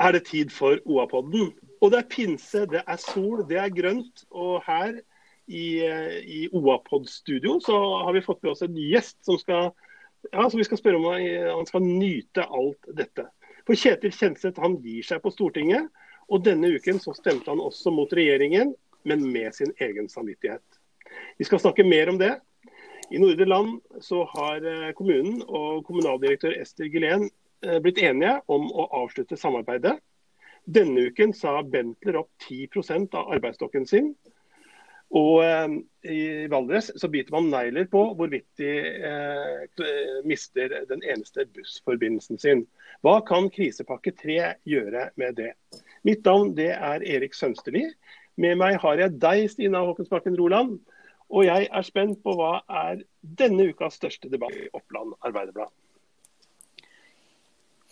er det tid for OA-podden. Og det er pinse, det er sol, det er grønt. Og her i, i OA-pod-studio så har vi fått med oss en gjest som, skal, ja, som vi skal spørre om han skal nyte alt dette. For Kjetil Kjenseth han gir seg på Stortinget, og denne uken så stemte han også mot regjeringen, men med sin egen samvittighet. Vi skal snakke mer om det. I Nordre Land så har eh, kommunen og kommunaldirektør Ester Gilén blitt enige om å avslutte samarbeidet. Denne uken sa Bentler opp 10 av arbeidsstokken sin. Og eh, i Valdres så biter man negler på hvorvidt de eh, mister den eneste bussforbindelsen sin. Hva kan krisepakke 3 gjøre med det? Mitt navn det er Erik Sønsterli. Med meg har jeg deg, Stina Håkonsbakken Roland. Og jeg er spent på hva er denne ukas største debatt i Oppland Arbeiderblad.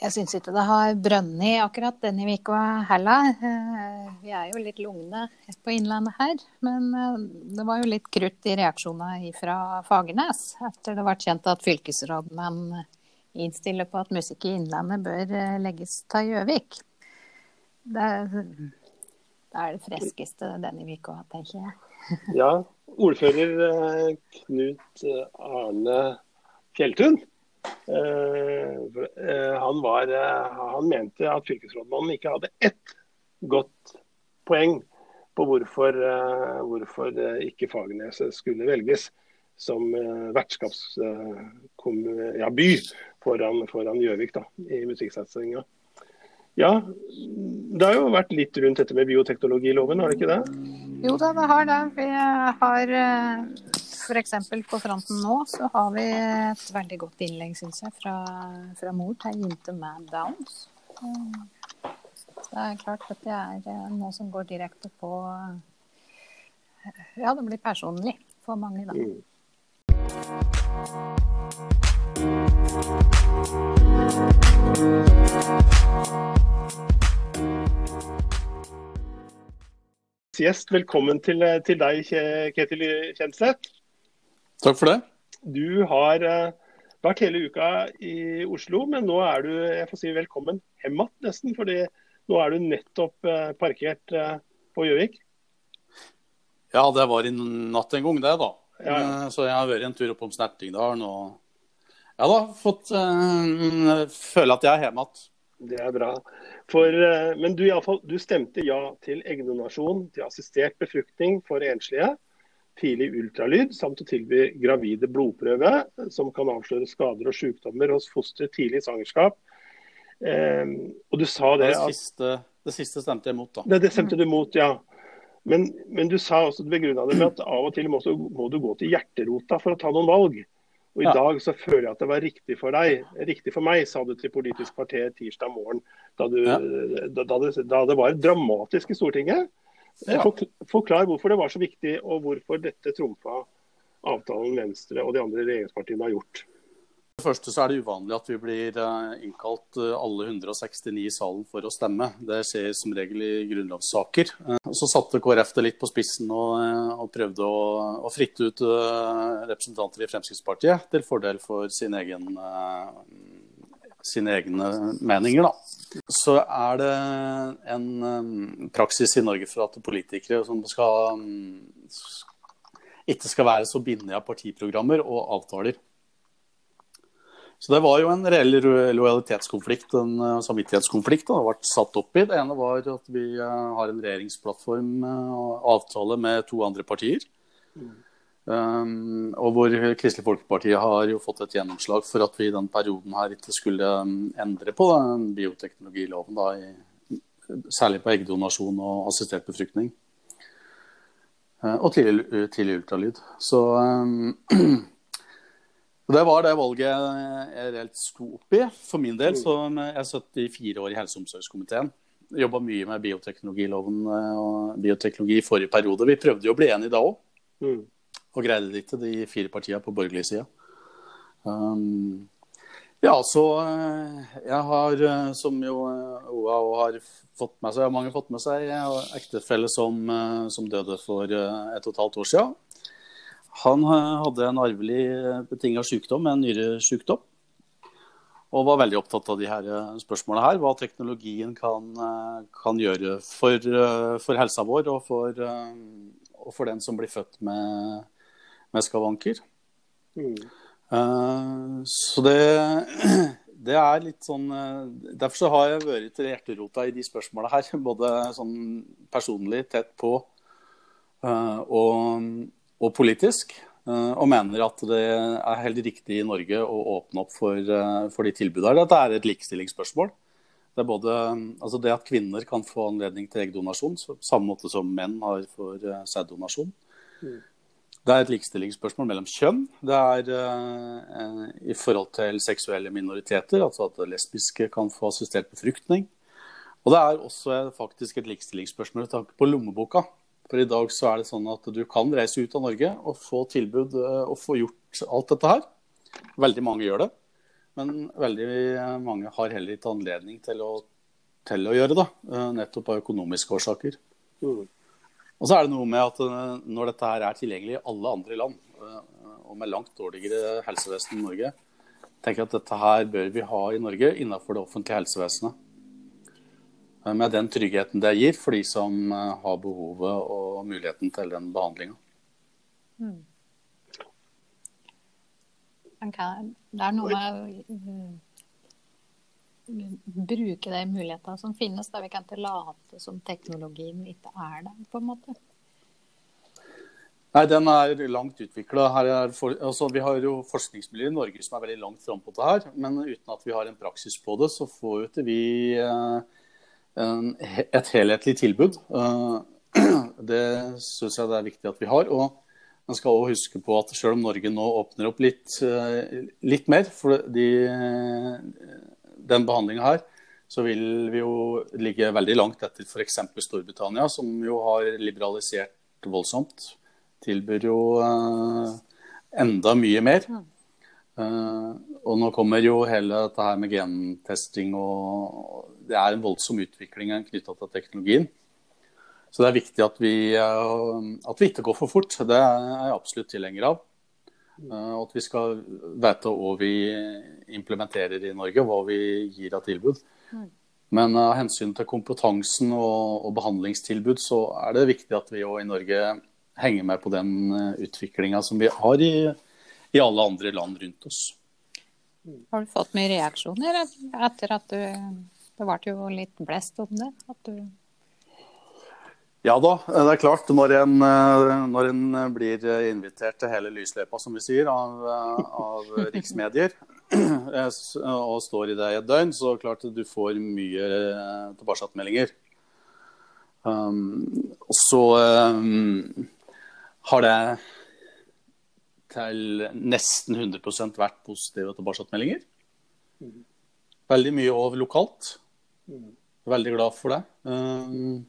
Jeg syns ikke det har brønnet akkurat denne uka heller. Eh, vi er jo litt lugne på Innlandet her. Men eh, det var jo litt krutt i reaksjonene fra Fagernes etter det ble kjent at fylkesrådmenn innstiller på at musikk i Innlandet bør eh, legges til Gjøvik. Det, det er det freskeste denne uka, tenker jeg. Ja, ordfører eh, Knut eh, Arne Fjelltun. Eh, han, var, han mente at fylkesrådmannen ikke hadde ett godt poeng på hvorfor, hvorfor ikke Fagerneset skulle velges som vertskapsby ja, foran, foran Gjøvik i musikksatsinga. Ja, det har jo vært litt rundt dette med bioteknologiloven, har det ikke det? Jo da, det har det. Vi har eh, f.eks. på fronten nå så har vi et veldig godt innlegg, syns jeg, fra, fra, mor til jente med downs. Så det er klart at det er eh, noe som går direkte på Ja, det blir personlig for mange, da. Mm. Gjest, velkommen til, til, deg, Ketil Kjenseth. Takk for det. Du har uh, vært hele uka i Oslo, men nå er du jeg får si velkommen hjem igjen, nesten. fordi nå er du nettopp uh, parkert uh, på Gjøvik. Ja, det var i natt en gang, det, da. Ja, ja. Så jeg har vært en tur opp om Snertingdalen og ja da, fått føle at jeg er hjemme igjen. Det er bra. For, eh, men du, i fall, du stemte ja til eggdonasjon, til assistert befruktning for enslige, tidlig ultralyd, samt å tilby gravide blodprøve som kan avsløre skader og sykdommer hos foster tidlig i svangerskap. Eh, og du sa det, det, siste, det siste stemte jeg mot, da. Det, det stemte du mot, ja. Men, men du sa også begrunna det med at av og til må, må du gå til hjerterota for å ta noen valg. Og I ja. dag så føler jeg at det var riktig for deg, riktig for meg, sa du til Politisk kvarter tirsdag morgen. Da, du, ja. da, da, det, da, det, var dramatisk i Stortinget. Ja. Forklar hvorfor det var så viktig, og hvorfor dette trumfa avtalen Venstre og de andre regjeringspartiene har gjort. For det første så er det uvanlig at vi blir eh, innkalt eh, alle 169 i salen for å stemme. Det skjer som regel i grunnlovssaker. Eh, så satte KrF det litt på spissen og, og prøvde å, å, fritte ut representanter i Fremskrittspartiet til fordel for sin egen, sine egne meninger. Da. Så er det en praksis i Norge for at politikere som skal, ikke skal være så bindet av partiprogrammer og avtaler. Så det var jo en reell lojalitetskonflikt, en uh, samvittighetskonflikt. Det vært satt opp i. Det ene var at vi uh, har en regjeringsplattform uh, og avtale med to andre partier. Mm. Um, og hvor Kristelig Folkeparti har jo fått et gjennomslag for at vi i den perioden her ikke skulle um, endre på den bioteknologiloven, da, i, særlig på eggdonasjon og assistert befruktning. og tidlig, tidlig ultralyd. Så um, Det var det valget jeg reelt sto opp i. For min del så jeg satt i fire år i helse- og omsorgskomiteen. Jobba mye med bioteknologiloven eh, og bioteknologi i forrige periode. Vi prøvde jo å bli enige da òg, mm. Og greide det ikke, de fire partiene på borgerlig side. Um, ja, så eh, jeg har, eh, som jo OA har fått med seg, mange fått med seg, ektefelle som, som døde for et og et halvt år siden. Han hadde en arvelig betinga sykdom, en nyresykdom. Og var veldig opptatt av de her spørsmålene her. Hva teknologien kan, kan gjøre for, for, helsa vår og for, og for, den som blir født med, med skavanker. Mm. så det, det er litt sånn Derfor så har jeg vært til hjerterota i de spørsmåla her. Både sånn personlig tett på og, og politisk. Eh, og mener at det er helt riktig i Norge å åpne opp for, eh, for de tilbudene. Dette er et likestillingsspørsmål. Det er både altså det at kvinner kan få anledning til eggdonasjon, på samme måte som menn har for sæddonasjon. Mm. Det er et likestillingsspørsmål mellom kjønn. Det er uh, i forhold til seksuelle minoriteter, altså at lesbiske kan få assistert befruktning. Og det er også faktisk et likestillingsspørsmål med tanke på lommeboka. For i dag så er det sånn at du kan reise ut av Norge og få tilbud eh, og få gjort alt dette her. Veldig mange gjør det. Men veldig mange har heller ikke anledning til å, til å gjøre det, eh, nettopp av økonomiske årsaker. Mm. Og så er det noe med at eh, når dette her er tilgjengelig i alle andre land, og med langt dårligere helsevesen i Norge, tenker jeg at dette her bør vi ha i Norge innenfor det offentlige helsevesenet. Eh, med den tryggheten det gir for de som eh, har behovet og muligheten til den behandlinga. Mm. Det er noe eh, bruke de mulighetene som finnes, der vi kan ikke late som teknologien ikke er der, på en måte. Nei, den er langt utvikla. Altså, vi har jo forskningsmiljøer i Norge som er veldig langt framme på det her. Men uten at vi har en praksis på det, så får jo ikke vi eh, et helhetlig tilbud. Eh, det syns jeg det er viktig at vi har. og man skal også huske på at selv om Norge nå åpner opp litt, eh, litt mer for de, den behandlinga her, så vil vi jo ligge veldig langt etter f.eks. Storbritannia, som jo har liberalisert voldsomt. Tilbyr jo uh, enda mye mer. Uh, og nå kommer jo hele dette her med gentesting og det er en voldsom utvikling knytta til teknologien. Så det er viktig at vi, eh, at vi, ikke går for fort. Det er jeg absolutt tilhenger av. Eh, at vi skal vite hva vi implementerer i Norge, hva vi gir av tilbud. Mm. Men av hensyn til kompetansen og, og behandlingstilbud, så er det viktig at vi òg i Norge henger med på den eh, utviklinga som vi har i, i alle andre land rundt oss. Har du fått mye reaksjoner etter at du det ble jo litt blest om det. Du... Ja da, det er klart. Når en, når en, blir invitert til hele lysløypa, som vi sier, av, av riksmedier, og står i det i et døgn, så klart du får mye tilbakemeldinger. Um, så um, har det til nesten 100% vært positive tilbakemeldinger. Mm. Veldig mye over lokalt. Veldig glad for det. Um,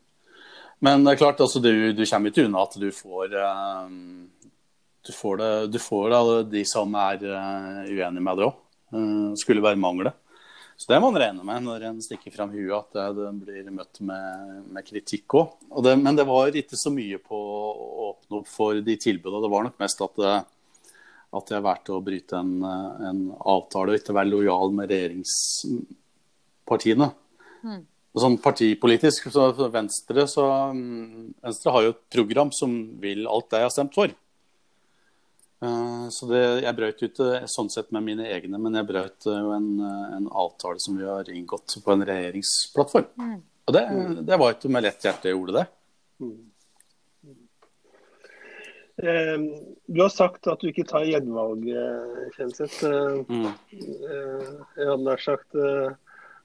men det er klart, altså, du, du kommer ikke unna at du får um, du får, det, du får det, de som er uh, uenige med det òg. Skulle være mangle. Så det må man regne med når en stikker fram huet, at det, blir møtt med, med kritikk òg. Men det var ikke så mye på å åpne opp for de tilbudene. Det var nok mest at, det, at jeg valgte å bryte en, en avtale og ikke være lojal med regjeringspartiene. Mm. Sånn partipolitisk, så Venstre, så mm, Venstre har jo et program som vil alt det jeg har stemt for. Uh, så det, jeg brøt ut sånn sett med mine egne, men jeg brøt jo en, en, avtale som vi har inngått på en regjeringsplattform. Mm. Og det, det, var ikke med lett hjerte jeg gjorde det. Mm. Eh, du har sagt at du ikke tar gjenvalg, Kjenseth. Mm. jeg hadde nær sagt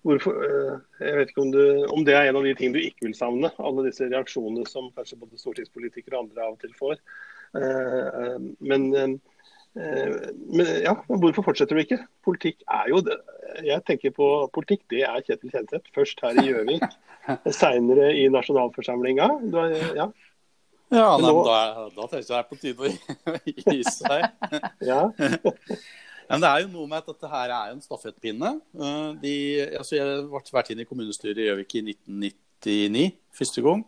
Hvorfor, eh, jeg vet ikke om, du, om, det er en av de tingene du ikke vil savne. Alle disse reaksjonene som kanskje både stortingspolitikere og andre av og til får. Eh, eh, men, men ja, hvorfor fortsetter du ikke? Politikk er jo det. Jeg tenker på politikk, det er Kjetil Kjenseth. Først her i Gjøvik, seinere i nasjonalforsamlinga. Ja. Ja, nei, nå... da, da tenker jeg det er på tide å gi seg. ja. Men det er jo noe med at dette her er en stafettpinne. Eh, de, altså jeg ble vært inn i kommunestyret i Gjøvik i 1999 første gang.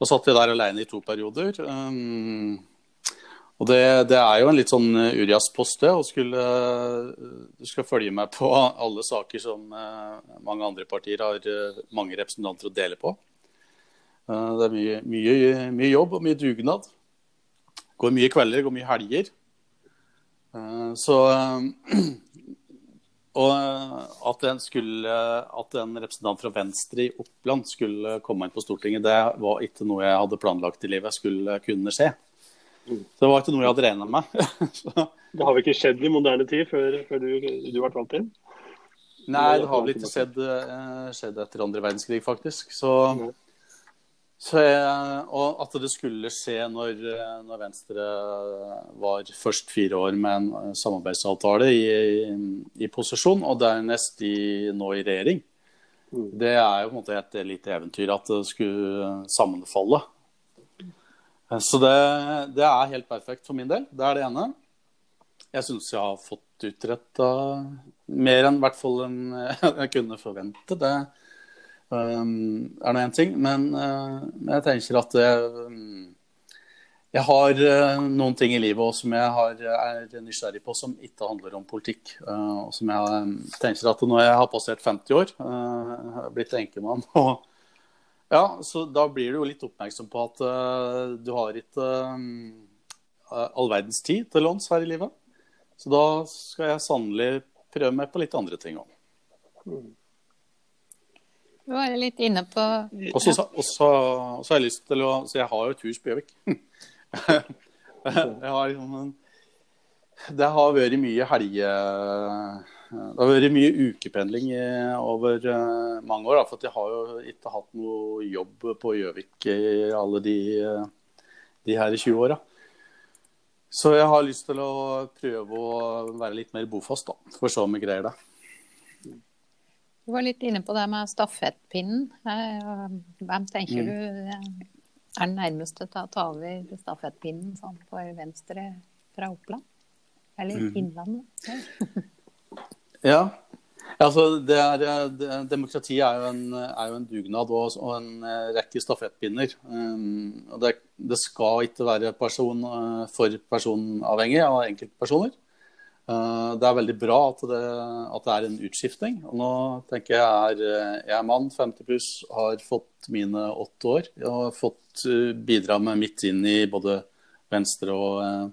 Da satt jeg der alene i to perioder. Um, Og det, det, er jo en litt sånn Urias-post, det. Skulle Du skal følge med på alle saker som mange andre partier har mange representanter å dele på. Det er mye, mye, mye jobb og mye dugnad. Går mye kvelder, går mye helger. Så Og at en, skulle, at en representant fra Venstre i Oppland skulle komme inn på Stortinget, det var ikke noe jeg hadde planlagt i livet skulle kunne skje. Så det var ikke noe jeg hadde regna med. det har vel ikke skjedd i moderne tid før, før du, du ble valgt inn? Nei, det har vel ikke skjedd, eh, skjedd etter andre verdenskrig, faktisk. Så jeg, og at det skulle skje når, når, Venstre var først fire år med en eh, samarbeidsavtale i, i, i posisjon, og dernest i, nå i regjering. Mm. Det er jo på en måte et lite eventyr at det skulle sammenfalle. Eh, så det, det er helt perfekt for min del. Det er det ene. Jeg syns jeg har fått utretta mer enn hvert fall enn jeg kunne forvente. Det, er nå én ting. Men, uh, jeg tenker at jeg, jeg har uh, noen ting i livet som jeg har, er nysgjerrig på som ikke handler om politikk. Uh, og som jeg um, tenker at Når jeg har passert 50 år, uh, blitt enkemann og ja, så Da blir du jo litt oppmerksom på at du har ikke all verdens tid til låns her i livet. Så da skal jeg sannelig prøve meg på litt andre ting òg. Du var litt inne på Og så har jeg lyst til å Så jeg har jo et hus på Gjøvik. Det har vært mye helge... Det har vært mye ukependling over eh, mange år. For jeg har jo ikke hatt noe jobb på Gjøvik i alle de, de her 20 åra. Så jeg har lyst til å prøve å være litt mer bofast, da. For så om jeg greier det. Du var litt inne på det med stafettpinnen. Eh, hvem tenker mm. du er den nærmeste til å ta over stafettpinnen sånn for Venstre fra Oppland? Eller mm. Innlandet? ja. Altså, det er, det, demokrati er jo, en, er jo en dugnad og, og, en eh, rekke stafettpinner. Um, det, det, skal ikke være person for personavhengig av enkeltpersoner. Eh, det er veldig bra at det, at det, er en utskifting. Og nå tenker jeg er, eh, jeg er mann, 50 pluss, har fått mine åtte år. Jeg har fått eh, bidra med mitt inn i både Venstre og eh,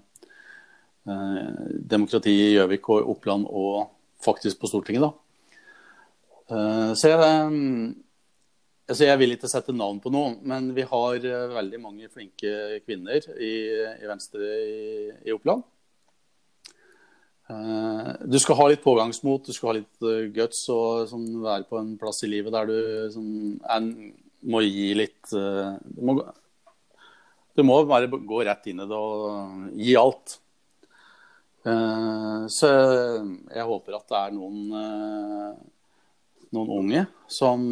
demokrati i Gjøvik og Oppland, og faktisk på Stortinget, da. Eh, så jeg, altså jeg vil ikke sette navn på noen, men vi har veldig mange flinke kvinner i, i Venstre i, i Oppland. Uh, du skal ha litt pågangsmot, du skal ha litt uh, guts og sånn, være på en plass i livet der du sånn, en, må gi litt uh, du, må, du, må, bare gå rett inn i det og gi alt. så jeg håper at det er noen, noen unge som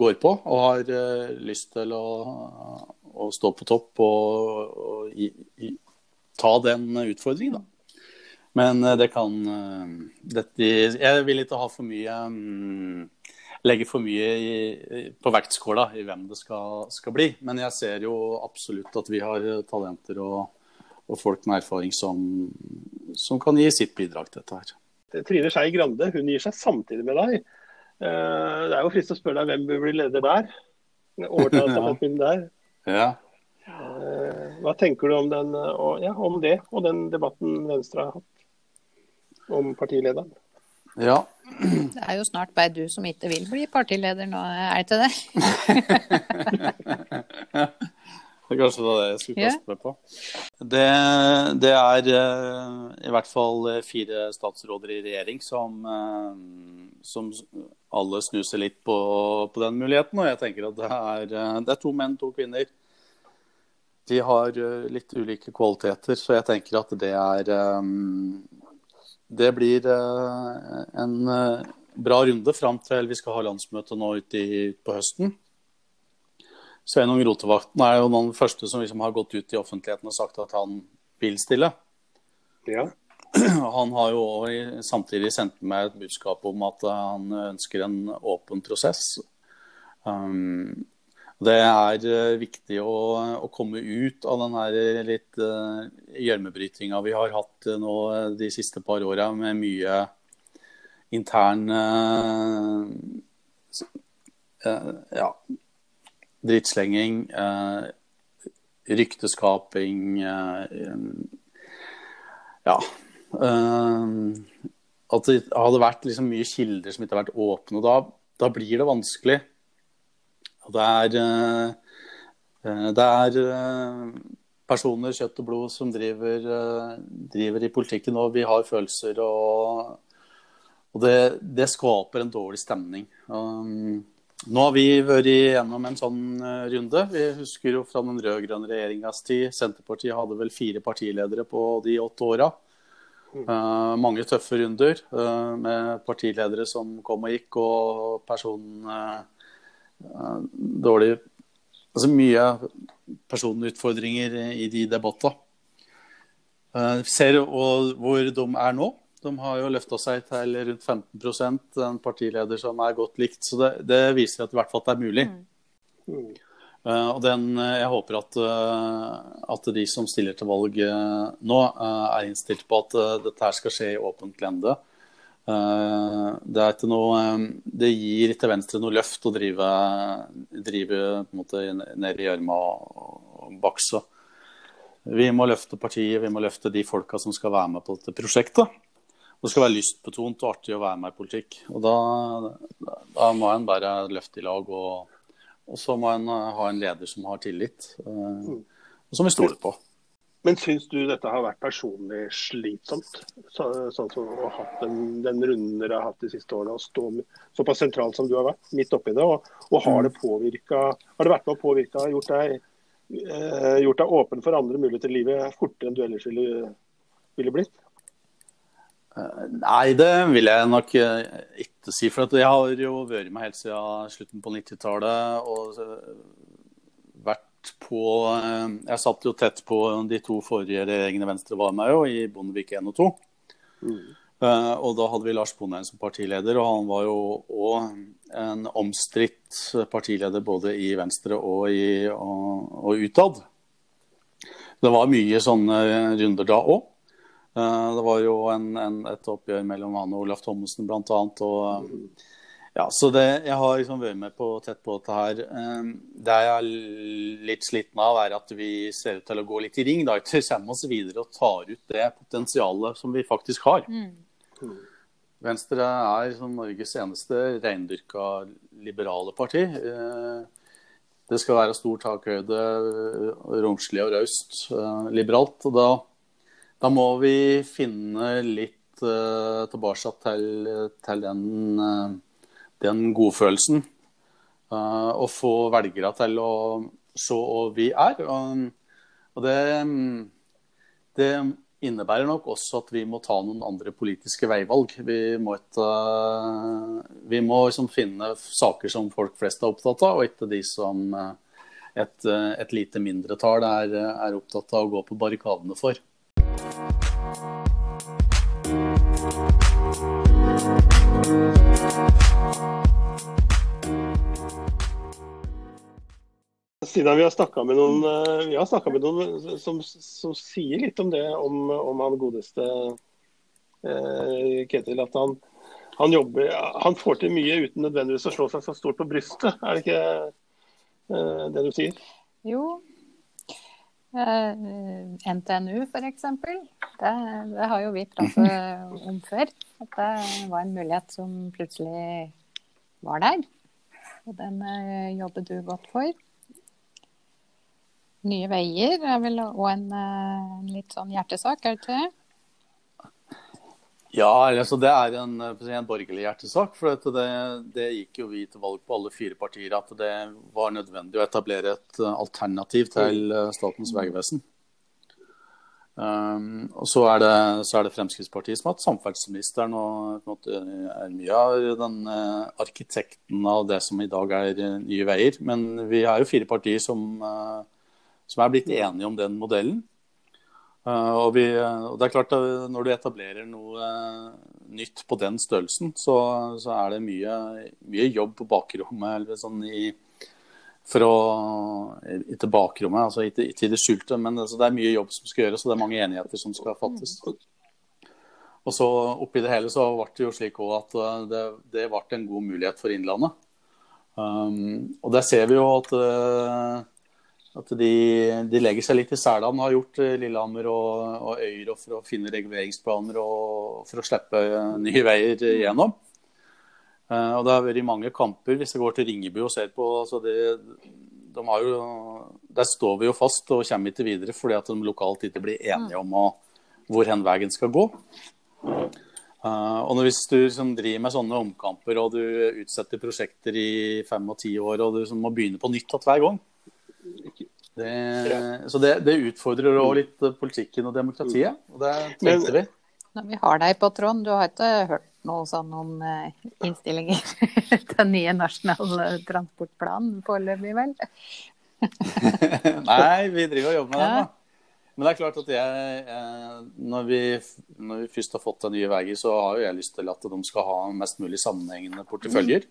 går på og har lyst til å, å, stå på topp og, og gi ta den utfordringen, da. Men eh, det kan eh, dette, Jeg vil ikke ha for mye mm, Legge for mye i, på vektskåla i hvem det skal, skal, bli. Men jeg ser jo absolutt at vi har talenter og, og folk med erfaring som, som, kan gi sitt bidrag til dette her. Trine Skei Grande hun gir seg samtidig med deg. Eh, det er jo fristende å spørre deg hvem bør bli leder der? Overta stafettpinnen der. Ja. Eh, hva tenker du om, den, og, ja, om, det og den debatten Venstre har hatt om partilederen? Ja. Det er jo snart bare du som ikke vil bli partileder nå, er det ikke det? det er kanskje det jeg skulle kaste meg på. Det, det, er uh, i hvert fall fire statsråder i regjering som, som alle snuser litt på, på, den muligheten. Og jeg tenker at det er, det er to menn, to kvinner de har eh, litt ulike kvaliteter, så jeg tenker at det er um, Det blir uh, en uh, bra runde fram til vi skal ha landsmøte nå ute på høsten. Sveinung Rotevatn er jo den første som liksom har gått ut i offentligheten og sagt at han vil stille. Ja. Han har jo samtidig sendt meg et budskap om at han ønsker en åpen prosess. Um, Det er uh, viktig å, å, komme ut av den her litt uh, gjørmebrytinga vi har hatt nå de siste par åra, med mye intern ja, drittslenging, rykteskaping Ja. at det hadde vært liksom mye kilder som ikke har vært åpne. da, da blir det vanskelig det er, eh, eh, det er eh, personer, kjøtt og blod, som driver, driver i politikken, og vi har følelser. Og, og det, det, skaper en dårlig stemning. Um, nå har vi vært gjennom en sånn runde. Vi husker jo fra den rød-grønne regjeringas tid. Senterpartiet hadde vel fire partiledere på de åtte åra. Uh, mange tøffe runder uh, med partiledere som kom og gikk, og personen uh, dårlig Altså mye personlige utfordringer i de debattene. Uh, ser hvor de er nå. De har jo løfta seg til rundt 15% en partileder som er godt likt. Så det, det viser at i hvert fall det er mulig. Mm. Uh, og den, jeg håper at, at, de som stiller til valg nå, er innstilt på at dette her skal skje i åpent lende. Eh, det, noe, eh, det gir til Venstre noe løft å drive, drive måte, ned i gjørma og bakse. Vi må løfte partiet, vi må løfte de folka som skal være med på dette prosjektet. Det skal være lystbetont og artig å være med i politikk. Og da, da må en bare løfte i lag. Og, og så må en ha en leder som har tillit, eh, og som vi stoler på. Men syns du dette har vært personlig slitsomt? Så, sånn som å ha den, den runden dere har hatt de siste årene, og stå såpass sentralt som du har vært, midt oppi det. Og, og har, det påvirket, har det vært med å påvirke, gjort deg, eh, gjort deg åpen for andre muligheter i livet fortere enn du ellers ville, ville blitt? Eh, nei, det vil jeg nok eh, ikke si. For jeg har jo vært med helt siden slutten på 90-tallet. Og på eh, Jeg satt jo tett på de to forrige regjeringene Venstre var med jo, i Bondevik 1 og 2. Mm. Uh, og da hadde vi Lars Bonheim som partileder, og han var jo òg en omstridt partileder både i Venstre og, i, og, og utad. Det var mye sånne runder da òg. Eh, det var jo en, en, et oppgjør mellom han og Olaf Thommessen bl.a. Og, mm. Ja, så det, Jeg har liksom vært med på, tett på dette her. Ehm, det jeg er litt sliten av, er at vi ser ut til å gå litt i ring. da, Ikke kommer oss videre og tar ut det potensialet som vi faktisk har. Mm. Venstre er som Norges eneste reindyrka liberale parti. Eh, det skal være stor takhøyde, romslig og raust, eh, liberalt. og da, da, må vi finne litt uh, tilbake til, til den den godfølelsen. Uh, og få velgere til å se hva vi er. Og, og det, det, innebærer nok også at vi må ta noen andre politiske veivalg. Vi må, et, uh, vi må liksom finne saker som folk flest er opptatt av, og ikke de som uh, et, et, lite mindretall er, er opptatt av å gå på barrikadene for. Siden vi har snakka med noen, eh, med noen som, som, sier litt om det, om, om han godeste eh, Ketil. At han, han, jobber Han får til mye uten nødvendigvis å slå seg så stort på brystet. Er det ikke eh, det du sier? Jo. Eh, NTNU f.eks. Det, det har jo vi pratet om før. At det var en mulighet som plutselig var der. Og den eh, jobber du godt for. Nye Veier er vel òg en, eh, en, litt sånn hjertesak, er det ikke det? Ja, altså det er en, en borgerlig hjertesak. For det, det, gikk jo vi til valg på alle fire partier at det var nødvendig å etablere et eh, alternativ til eh, Statens vegvesen. Um, og så er, det, så er, det, Fremskrittspartiet som har hatt samferdselsministeren og måte, er mye av den uh, arkitekten av det som i dag er Nye Veier. Men vi er jo fire partier som uh, som er blitt enige om den modellen. Uh, og, vi, og, det er klart at Når du etablerer noe uh, nytt på den størrelsen, så, så er det mye, mye, jobb på bakrommet eller sånn i, for å I bakrommet, altså ikke, ikke i det skjulte. Men altså, det er mye jobb som skal gjøres, og det er mange enigheter som skal fattes. Og så oppi det hele så ble det jo slik at eh, det, det ble en god mulighet for Innlandet. Um, og der ser vi jo at, uh, at de, de, legger seg litt i selene, har gjort uh, Lillehammer og, og Øyre for å finne reguleringsplaner og for å slippe uh, nye veier igjennom. og det har vært mange kamper. Hvis jeg går til Ringebu og ser på altså det, de jo, Der står vi jo fast og kommer ikke videre fordi at de lokalt ikke blir enige om å, hvor hen veien skal gå. Uh, og hvis du liksom, driver med sånne omkamper og du utsetter prosjekter i fem og ti år, og du liksom, må begynne på nytt hver gang det, Så det, det utfordrer også litt politikken og demokratiet, og det trengte vi. Når vi har deg på tråden, du har ikke hørt noe sånn om uh, innstillinger til nye nasjonal transportplan foreløpig, vel? Nei, vi driver og jobber med den, da. Men det er klart at jeg, når, vi, når, vi, først har fått den nye veien, så har jo jeg lyst til at de skal ha mest mulig sammenhengende porteføljer.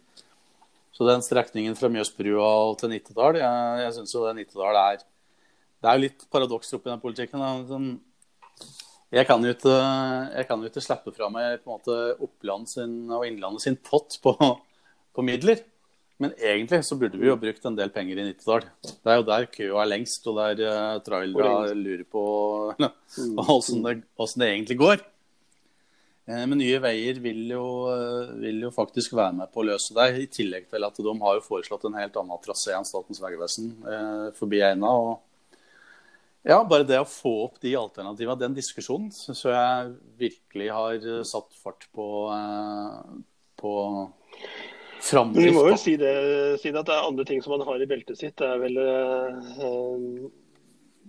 Mm. Så den strekningen fra Mjøsbrua til Nittedal, jeg, jeg syns jo det Nittedal er Det er jo litt paradoks oppi den politikken. Sånn, jeg kan ikke, jeg kan jo ikke slippe fra meg på en måte Oppland sin og Innlandet sin pott på, på midler. Men egentlig så burde vi jo brukt en del penger i Nittedal. Det er jo der køa er lengst, og der uh, trailere lurer på åssen det, det, egentlig går. Eh, men Nye Veier vil jo, uh, vil jo, faktisk være med på å løse det, i tillegg til at de har jo foreslått en helt annen trasé enn Statens vegvesen eh, forbi Eina. og ja, Bare det å få opp de alternativene, den diskusjonen, syns jeg virkelig har satt fart på, på Framdrift, vi må jo si det, si det, at det er andre ting som man har i beltet sitt. Det er vel eh,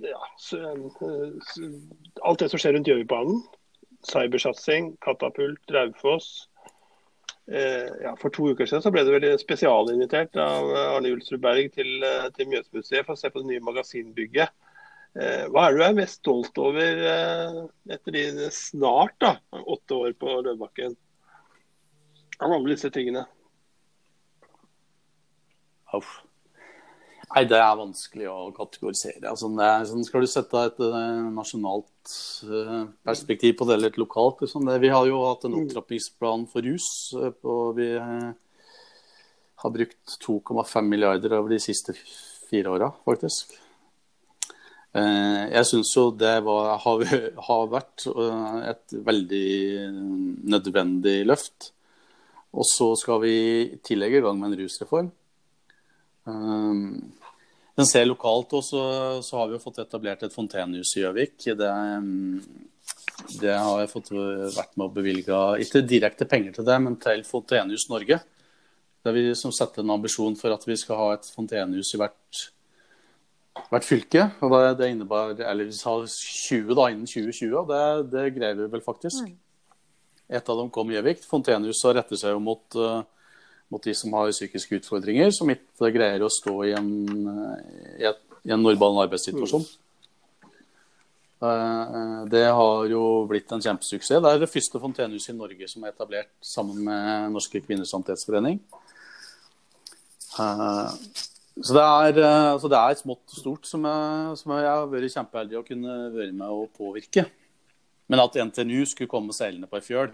ja, alt det som skjer rundt Gjøvikbanen. Cybersatsing, katapult, Raufoss. Eh, ja, for to uker siden så ble det vel spesialinvitert av Arne Julsrud Berg til, til Mjøsmuseet for å se på det nye magasinbygget. Eh, hva er det du er mest stolt over etter dine snart da, åtte år på Løvbakken? Av alle disse tingene. Uff. Nei, det er vanskelig å kategorisere. Altså, sånn, skal du sette et uh, nasjonalt uh, perspektiv på det, eller et lokalt liksom. det, Vi har jo hatt en mm. opptrappingsplan for rus. Og vi har brukt 2,5 milliarder over de siste fire åra, faktisk. Jeg syns jo det var, har, har, vært et veldig nødvendig løft. Og så skal vi i tillegg i gang med en rusreform. Um, den ser lokalt også, så har vi jo fått etablert et fontenehus i Gjøvik. Det, um, det, har jeg fått vært med å bevilge, ikke direkte penger til det, men til Fontenehus Norge. Der vi som setter en ambisjon for at vi skal ha et fontenehus i hvert, hvert fylke. og Det, det innebærer, eller vi sa 20 da, innen 2020, og det, det greier vi vel faktisk. Mm. Et av dem kom i Gjøvik. Fontenehuset retter seg jo mot uh, mot de som har psykiske utfordringer, som ikke greier å stå i en, et, i en normal arbeidssituasjon. Mm. Det har jo blitt en kjempesuksess. Det er det første fontenehuset i Norge som er etablert sammen med Norske kvinners sanitetsforening. Eh, så det er, altså det er smått og stort som jeg, som jeg har vært kjempeheldig å kunne være med å påvirke. Men at NTNU skulle komme seilende på ei fjøl,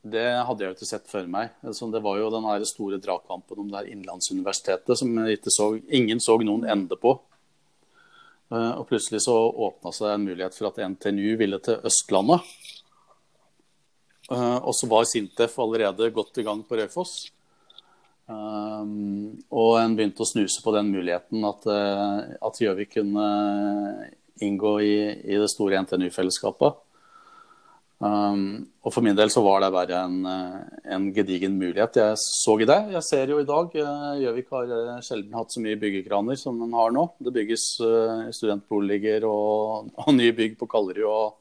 det hadde jeg jo ikke sett før meg. Altså, det var jo den store dragkampen om det her Innlandsuniversitetet som så, ingen så noen ende på. Eh, og plutselig så åpna seg en mulighet for at NTNU ville til Østlandet. Eh, og så var Sintef allerede godt i gang på Raufoss. Um, og en begynte å snuse på den muligheten at, at Gjøvik kunne inngå i, i det store NTNU-fellesskapet. Um, og For min del så var det bare en, eh, en, gedigen mulighet. Jeg så i det. Jeg ser jo i dag uh, Gjøvik har uh, sjelden hatt så mye byggekraner som den har nå. Det bygges studentboliger og, og, nye bygg på Kallerud. og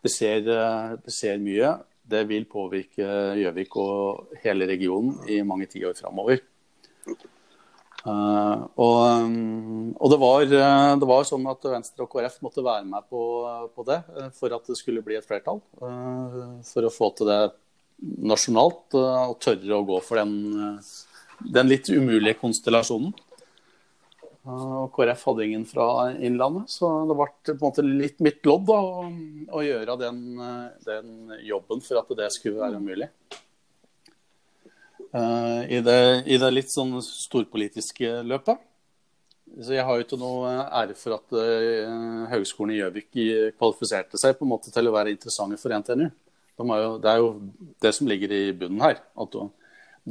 det ser, det ser, mye. Det vil påvirke Gjøvik og hele regionen i mange tiår framover. Uh, og, um, og det, var, uh, det, var, sånn at Venstre og KrF måtte være med på, på det uh, for at det skulle bli et flertall. For å få til det nasjonalt og tørre å gå for den, den litt umulige konstellasjonen. Og KrF hadde ingen fra Innlandet, så det ble på en måte litt mitt lodd da, å, å gjøre den, den, jobben for at det skulle være mulig. Uh, i, det, I det litt sånn storpolitiske løpet. Så jeg har jo ikke noe ære for at uh, Høgskolen i Gjøvik kvalifiserte seg på en måte til å være interessante for NTNU. De jo, det er jo det som ligger i bunnen her. At de,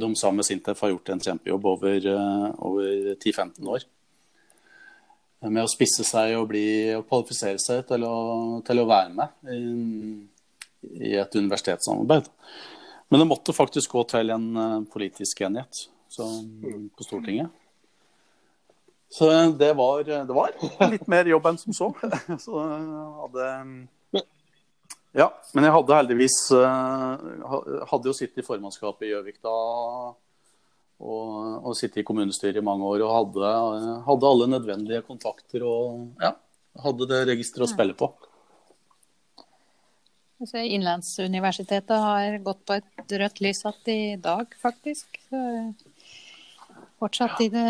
de sammen med Sintef har gjort en kjempejobb over, uh, over 10-15 år. Med å spisse seg og, bli, og kvalifisere seg til å, til å være med i, i et universitetssamarbeid. Men det måtte faktisk gå til en uh, politisk enighet så, på Stortinget. Så det var, det var, litt mer jobb enn som så. så hadde, ja, men jeg hadde heldigvis Hadde jo sittet i formannskapet i Gjøvik da. Og, og sittet i kommunestyret i mange år og hadde, hadde alle nødvendige kontakter og ja, hadde det registeret å spille på. Innlandsuniversitetet har gått på et rødt lys igjen i dag, faktisk. Så fortsatt i det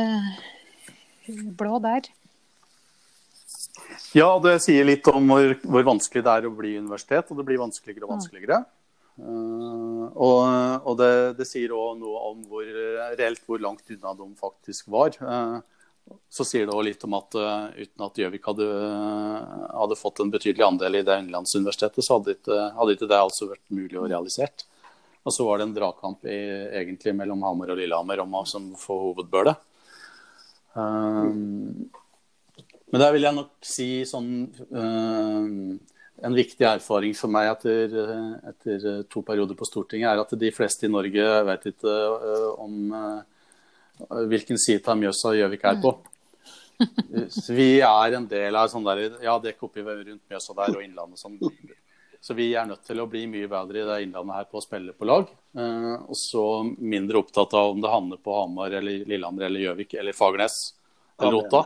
blå der. Ja, det sier litt om hvor, hvor, vanskelig det er å bli universitet, og det blir vanskeligere og vanskeligere. Uh, og, og det, det, sier òg noe om hvor reelt hvor langt unna de faktisk var. Uh, så sier det òg litt om at uh, uten at Gjøvik hadde, hadde, fått en betydelig andel i det innenlandsuniversitetet, så hadde ikke, hadde ikke det altså vært mulig å realisert. Og så var det en dragkamp i, egentlig mellom Hamar og Lillehammer om å få hovedbølet. Um, men der vil jeg nok si sånn um, En viktig erfaring for meg etter, etter, to perioder på Stortinget, er at de fleste i Norge vet ikke om uh, hvilken side av Mjøsa Gjøvik er på. Så vi er en del av sånn der, ja, dekk oppi rundt Mjøsa der og Innlandet. Sånn. Så vi er nødt til å bli mye bedre i det Innlandet her på å spille på lag. Uh, og så mindre opptatt av om det havner på Hamar eller Lillehammer eller Gjøvik eller Fagernes eller Otta.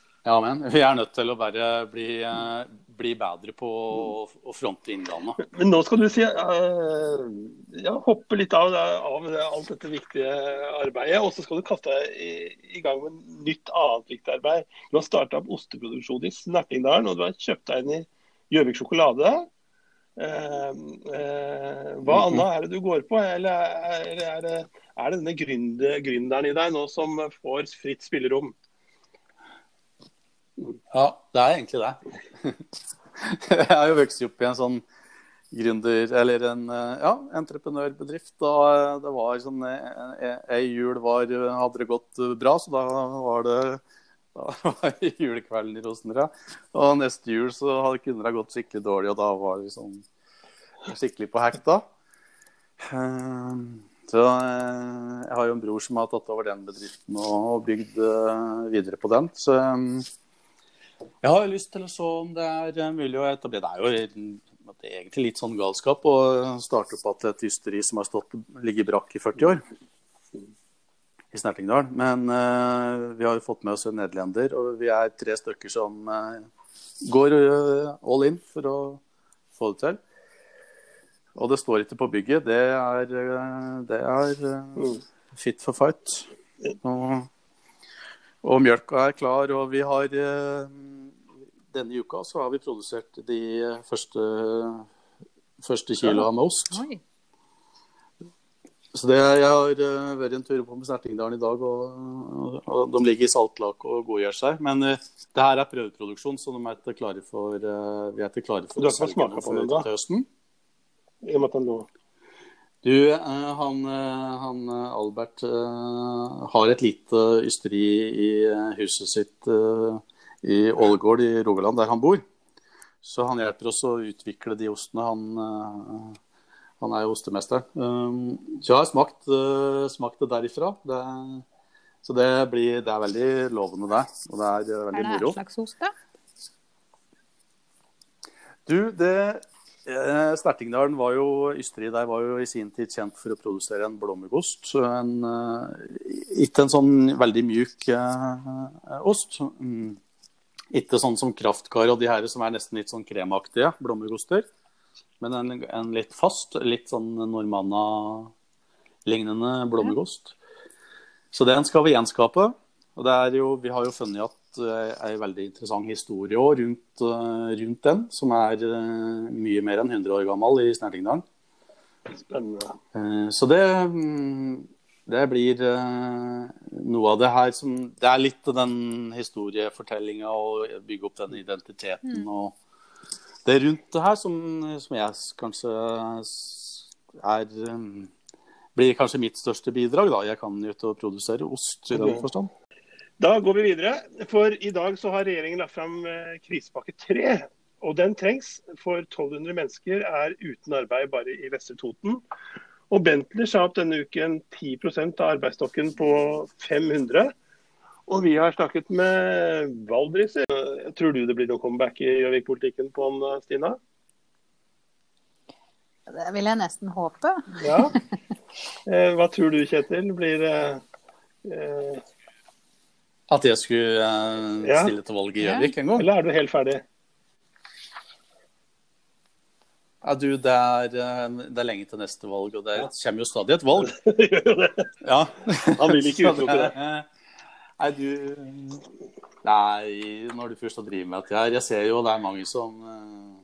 Uh, ja, men vi er nødt til å bare bli, uh, bli bedre på å, fronte Innlandet. Men nå skal du si, ja, hoppe litt av, av alt dette viktige arbeidet, og så skal du kaste deg i, i, gang med nytt annet viktig arbeid. Du har starta opp osteproduksjon i Snertingdalen, og du har kjøpt deg inn i Gjøvik sjokolade. Uh, uh, hva mhm. annet er det du går på, eller er, er, det, er det denne gründeren i deg nå som får fritt spillerom? Ja, det er egentlig det. Jeg har jo vokst opp i en sånn gründer, eller en ja, entreprenørbedrift. Da det var sånn Ei jul var, hadde det gått bra, så da var det da var julekvelden i Rosenrød. Og neste jul så kunne det gått skikkelig dårlig, og da var vi sånn skikkelig på hekta. da. så eh, jeg har jo en bror som har tatt over den bedriften og bygd eh, videre på den. Så jeg har lyst til å se om det er eh, mulig å etablere Det er jo det egentlig litt sånn galskap å starte opp et ysteri som har stått ligget brakk i 40 år i Snertingdal. Men uh, vi har jo fått med oss en nederlender, og vi er tre stykker som uh, går uh, all in for å få det til. Og det står ikke på bygget. Det er, det er fit for fight. Og, og, mjølka er klar, og vi har Denne uka så har vi produsert de første, første kiloene med ost. Oi. Så det, Jeg har uh, vært en tur på med Snertingdalen i dag, og, og, de ligger i saltlak og godgjør seg. Men uh, det her er prøveproduksjon, så de er ikke klare for, uh, vi er ikke klare for du har ikke smaka på den da? til høsten. I og med at den lå Du, han, han, Albert har et lite ysteri i huset sitt i Ålgård i Rogaland, der han bor. Så han hjelper oss å utvikle de ostene han han er jo ostemesteren. Um, så jeg har smakt, smakt det derifra. Det, så det, blir, det, er veldig lovende, det. Og det er veldig moro. Er det en slags ost, da? Du, det eh, Snertingdalen var jo ysteri der var jo i sin tid kjent for å produsere en blåmuggost. En, uh, ikke en sånn veldig mjuk uh, ost. Mm. Ikke sånn som Kraftkar og de her som er nesten litt sånn kremaktige blåmuggoster. Men en, en, litt fast, litt sånn Normanna-lignende blåmuggost. Så den skal vi gjenskape. Og det er jo, vi har jo funnet at det er en veldig interessant historie rundt, eh, rundt, den, som er eh, mye mer enn 100 år gammel i Snertingdalen. Spennende. Eh, så det, mm, det blir noe av det her som Det er litt den historiefortellinga og bygge opp den identiteten mm. og det rundt det her som, som jeg kanskje er blir kanskje mitt største bidrag. da. Jeg kan jo ikke produsere ost i den forstand. Da går vi videre. For i dag så har regjeringen lagt fram eh, krisepakke 3. Og den trengs, for 1200 mennesker er uten arbeid bare i Vestre Toten. Og Bentler sa opp denne uken 10% av arbeidsstokken på 500. Og vi har snakket med Valdris. Tror du det blir noe comeback i Gjøvik-politikken på han, Stina? Det vil jeg nesten håpe. Ja. Eh, hva tror du, Kjetil? Blir det eh, at jeg skulle uh, stille til valg i Gjøvik en gang? Eller er du helt ferdig? Ja, du, det er, eh, det er, lenge til neste valg, og det kommer jo stadig et valg. ja. Han vil ikke utelukke det. Nei, du Nei, når du først har drevet med dette her Jeg ser jo det er mange som eh,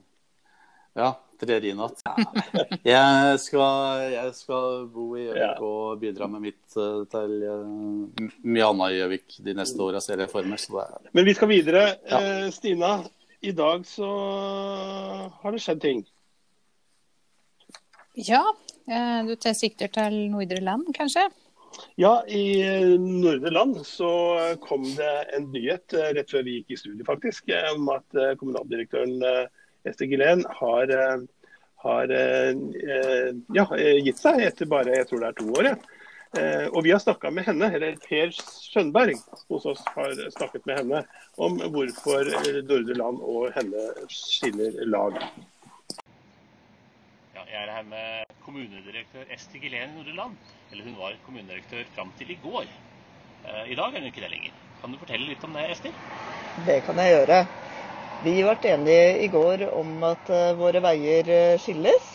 Ja, trer inn igjen. Jeg, skal, jeg skal bo i Gjøvik og bidra med mitt uh, til uh, mye annet i Gjøvik de neste åra, ser jeg for meg. Er... Men vi skal videre. Ja. Uh, Stina, i dag så har det skjedd ting. Ja, du tar sikter til Nordre Land, kanskje? Ja, i Nordre Land så kom det en nyhet rett før vi gikk i studio, faktisk, om at kommunaldirektøren Ester Gilén har, eh, har eh, eh, ja, gitt seg etter bare jeg tror det er to år. Ja. Og vi har snakka med henne, eller Per Skjønberg hos oss har snakket med henne om hvorfor Nordre Land og henne skiller lag. Ja, jeg er her med kommunedirektør Ester Gilén Nordre Land. Eller hun var kommunedirektør fram til i går. I dag er hun ikke det lenger. Kan du fortelle litt om det, Ester? Det kan jeg gjøre. Vi ble enige i går om at eh, våre veier eh, skilles.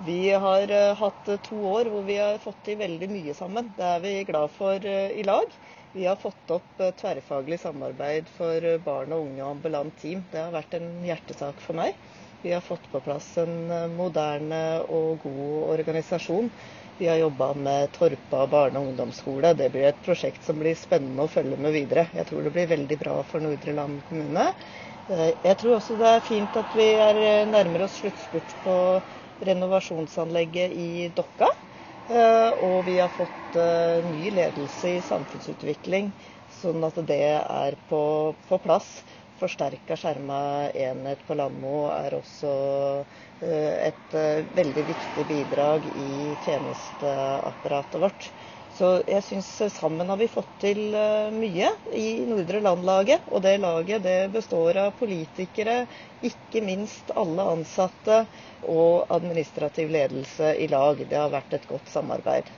Vi har eh, hatt to år hvor vi har fått til veldig mye sammen. Det er vi glad for i lag. Vi har fått opp tverrfaglig samarbeid for barn og unge og ambulant team. Det har vært en hjertesak for meg. Vi har fått på plass en moderne og god organisasjon. Vi har jobba med Torpa barne- og ungdomsskole. Det blir et prosjekt som blir spennende å følge med videre. Jeg tror det blir veldig bra for Nordre Land kommune. Eh, jeg tror også det er fint at vi er eh, nærmere oss sluttspurt på renovasjonsanlegget i Dokka. Eh, og vi har fått ny ledelse i samfunnsutvikling, sånn at det er på, på plass. Forsterka skjerma enhet på Landmo er også et veldig viktig bidrag i tjenesteapparatet vårt. Så jeg syns sammen har vi fått til eh, mye i Nordre Land-laget. Og det laget det består av politikere, ikke minst alle ansatte og administrativ ledelse i lag. Det har vært et godt samarbeid.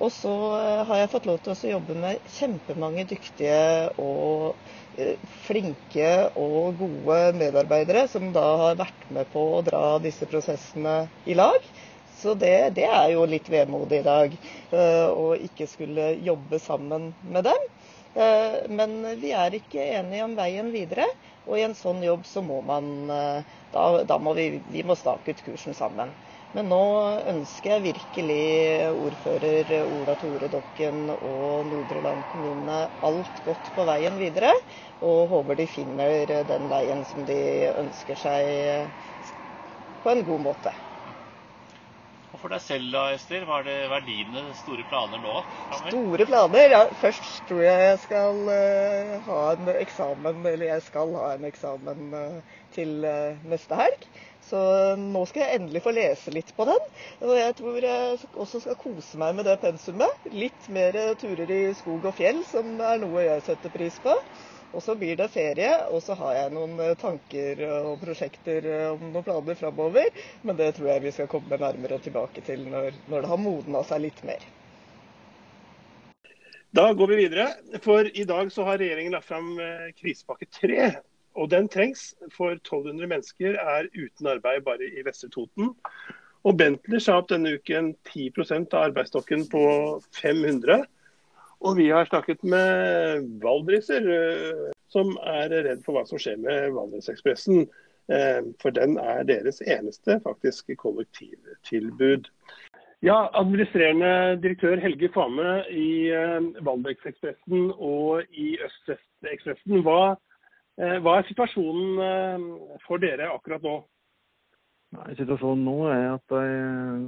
Og så eh, har jeg fått lov til å jobbe med kjempemange dyktige og eh, flinke og gode medarbeidere som da har vært med på å dra disse prosessene i lag. Så det, det er jo litt vemodig i dag eh, å ikke skulle jobbe sammen med dem. Eh, men vi er ikke enige om veien videre. Og i en sånn jobb så må man eh, Da, da må vi, vi må stake ut kursen sammen. Men nå ønsker jeg virkelig ordfører Ola Tore Dokken og Nordre Land kommune alt godt på veien videre. Og håper de finner den veien som de ønsker seg på en god måte. For deg selv da, Ester, hva er, hva er dine store planer nå? Store planer? Ja, først tror jeg jeg skal uh, ha en eksamen, eller jeg skal ha en eksamen uh, til uh, neste helg. Så nå skal jeg endelig få lese litt på den. Og jeg tror jeg også skal kose meg med det pensumet. Litt mer turer i skog og fjell, som er noe jeg setter pris på. Og så blir det ferie, og så har jeg noen eh, tanker og prosjekter eh, om noen planer framover. Men det tror jeg vi skal komme nærmere tilbake til når, når det har modna seg litt mer. Da går vi videre. For i dag så har regjeringen lagt fram eh, krisepakke 3. Og den trengs, for 1200 mennesker er uten arbeid bare i Vestre Toten. Og Bentley sa opp denne uken 10% av arbeidsstokken på 500. Og vi har snakket med valdriser eh, som er redd for hva som skjer med Valdresekspressen. Eh, for den er deres eneste faktisk kollektivtilbud. Ja, Administrerende direktør Helge Fame i eh, Valdresekspressen og i Øst-Vest-Ekspressen. Hva, hva er situasjonen for dere akkurat nå? Nei, Situasjonen nå er at jeg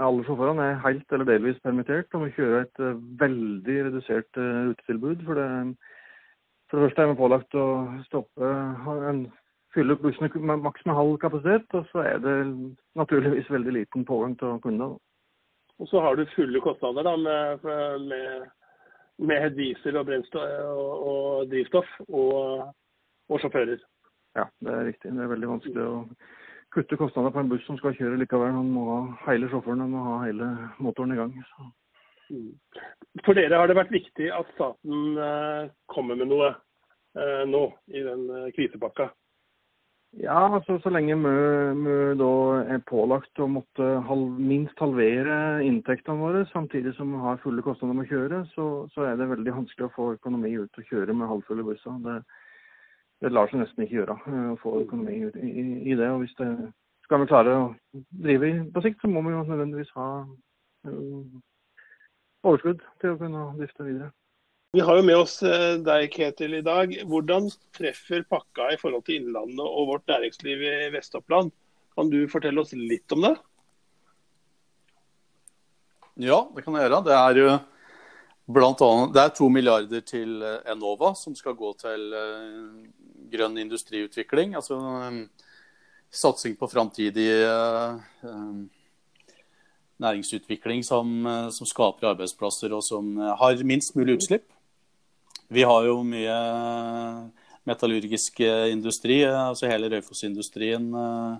alle sjåførene er helt eller delvis permittert og må kjøre et uh, veldig redusert uh, rutetilbud. For det, for det første er vi pålagt å stoppe en, fylle bussene med maks med halv kapasitet. Og så er det naturligvis veldig liten pågang til kunder. Og så har du fulle kostnader da, med, med, med diesel og, og, og drivstoff og, og sjåfører. Ja, det er riktig. Det er veldig vanskelig å kutte kostnader på en buss som skal kjøre likevel. Han må ha hele sjåføren, må ha hele motoren i gang. Så. Mm. For dere har det vært viktig at staten eh, kommer med noe eh, nå i den eh, krisepakka? Ja, altså så lenge vi da er pålagt å måtte halv, minst halvere inntektene våre, samtidig som vi har fulle kostnader med å kjøre, så, så, er det veldig vanskelig å få økonomi ut og kjøre med halvfulle busser. Det, det lar seg nesten ikke gjøre eh, å få økonomi i, i, i det. og hvis det skal vi klare å drive på sikt, så må vi jo nødvendigvis ha uh, overskudd til å kunne drifte videre. Vi har jo med oss eh, deg, Ketil, i dag. Hvordan treffer pakka i forhold til Innlandet og vårt næringsliv i Vest-Oppland? Kan du fortelle oss litt om det? Ja, det kan jeg gjøre. Det er jo blant annet, det er to milliarder til Enova som skal gå til grønn industriutvikling. Altså um, satsing på framtidig um, næringsutvikling som, uh, som, skaper arbeidsplasser og som uh, har minst mulig utslipp. Vi har jo mye metallurgisk industri. Altså hele Raufoss-industrien uh,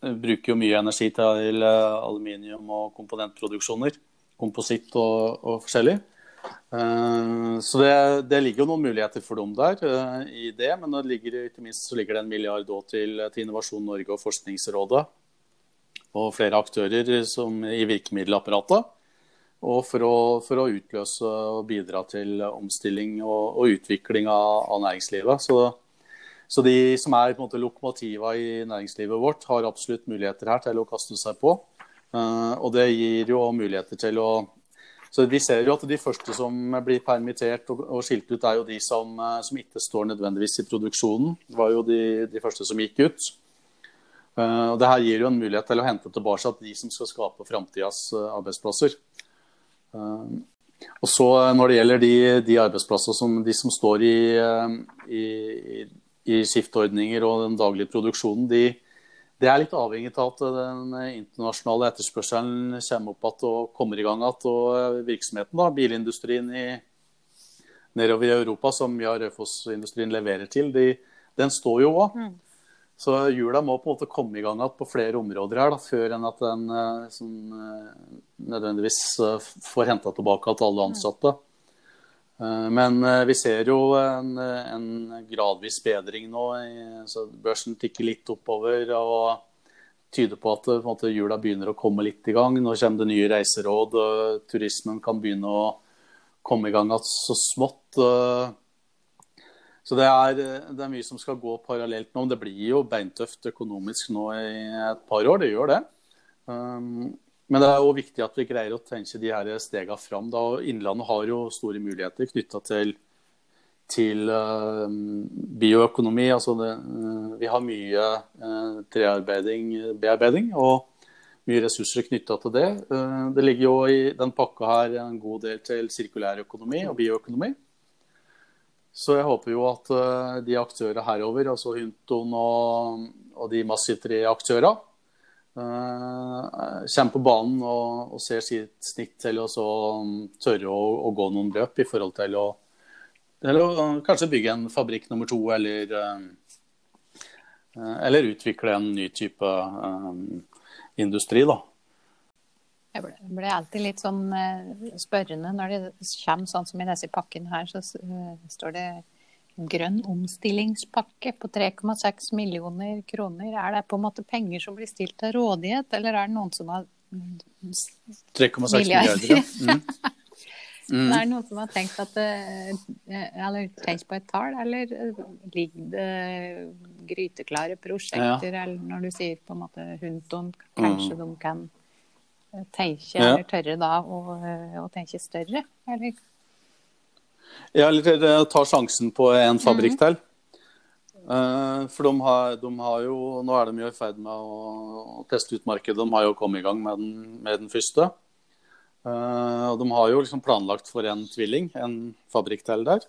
bruker jo mye energi til aluminium og komponentproduksjoner. Kompositt og, og forskjellig. Eh, så det, det, ligger jo noen muligheter for dem der uh, i det. Men det ligger, ikke minst så ligger det en milliard til, til, Innovasjon Norge og Forskningsrådet. Og flere aktører som, i virkemiddelapparatet. Og for å, for å, utløse og bidra til omstilling og, og utvikling av, av næringslivet. Så, så, de som er på lokomotiva i næringslivet vårt, har absolutt muligheter her til å kaste seg på. Uh, og det gir jo muligheter til å så Vi ser jo at de første som blir permittert og, og skilt ut, er jo de som, eh, som, ikke står nødvendigvis i produksjonen. Det var jo de, de første som gikk ut. Uh, og det her gir jo en mulighet til å hente tilbake de som skal skape framtidas uh, arbeidsplasser. Uh, og så Når det gjelder de, de arbeidsplasser som de som står i, i, i skiftordninger og den daglige produksjonen, de, det er litt avhengig av at den internasjonale etterspørselen kommer opp igjen og kommer i gang igjen. Og virksomheten, da, bilindustrien i, nedover i Europa, som ja, Raufoss-industrien leverer til, de, den står jo òg. Mm. Så hjula må på en måte komme i gang igjen på flere områder her, da, før enn at den som, nødvendigvis eh, får henta tilbake til alle ansatte. Mm. Eh, men eh, vi ser jo en, en gradvis bedring nå. så Børsen tikker litt oppover og tyder på at på hjula begynner å komme litt i gang. Nå kommer det nye reiseråd, og turismen kan begynne å komme i gang igjen så smått. Eh, så det er, det er, mye som skal gå parallelt nå. Men det blir jo beintøft økonomisk nå i et par år. Det gjør det. Men det er jo viktig at vi greier å tenke de her stegene fram. Da. Innlandet har jo store muligheter knytta til, til uh, bioøkonomi. Altså det, uh, vi har mye uh, trebearbeiding og mye ressurser knytta til det. det ligger jo i den pakka her en god del til sirkulær økonomi og bioøkonomi. Så jeg håper jo at de aktørene herover, altså Hunton og, og de massivtre aktørene, kommer på banen og, og, ser sitt snitt til å um, tørre å, å, gå noen løp i forhold til å, til uh, kanskje bygge en fabrikk nummer to eller, uh, eller utvikle en ny type um, industri. da. Jeg ble, ble, alltid litt sånn spørrende når det kommer sånn som i disse pakkene her, så står det grønn omstillingspakke på 3,6 millioner kroner. Er det på en måte penger som blir stilt til rådighet, eller er det noen som har 3,6 milliarder, ja. Mm. Er det noen som har tenkt at eh, Eller tenkt på et tall, eller eh, ligger det gryteklare prosjekter, eller når du sier på en måte Hunton, kanskje de kan eh, tenke, Ja. eller tørre da å, eh, å tenke større? Eller? Ja, eller eh, ta sjansen på en fabrikk til. Eh, for de har, de har jo Nå er de jo i ferd med å, teste ut markedet. De har jo kommet i gang med den, med den første. Eh, og de har jo liksom planlagt for en tvilling, en fabrikk til der.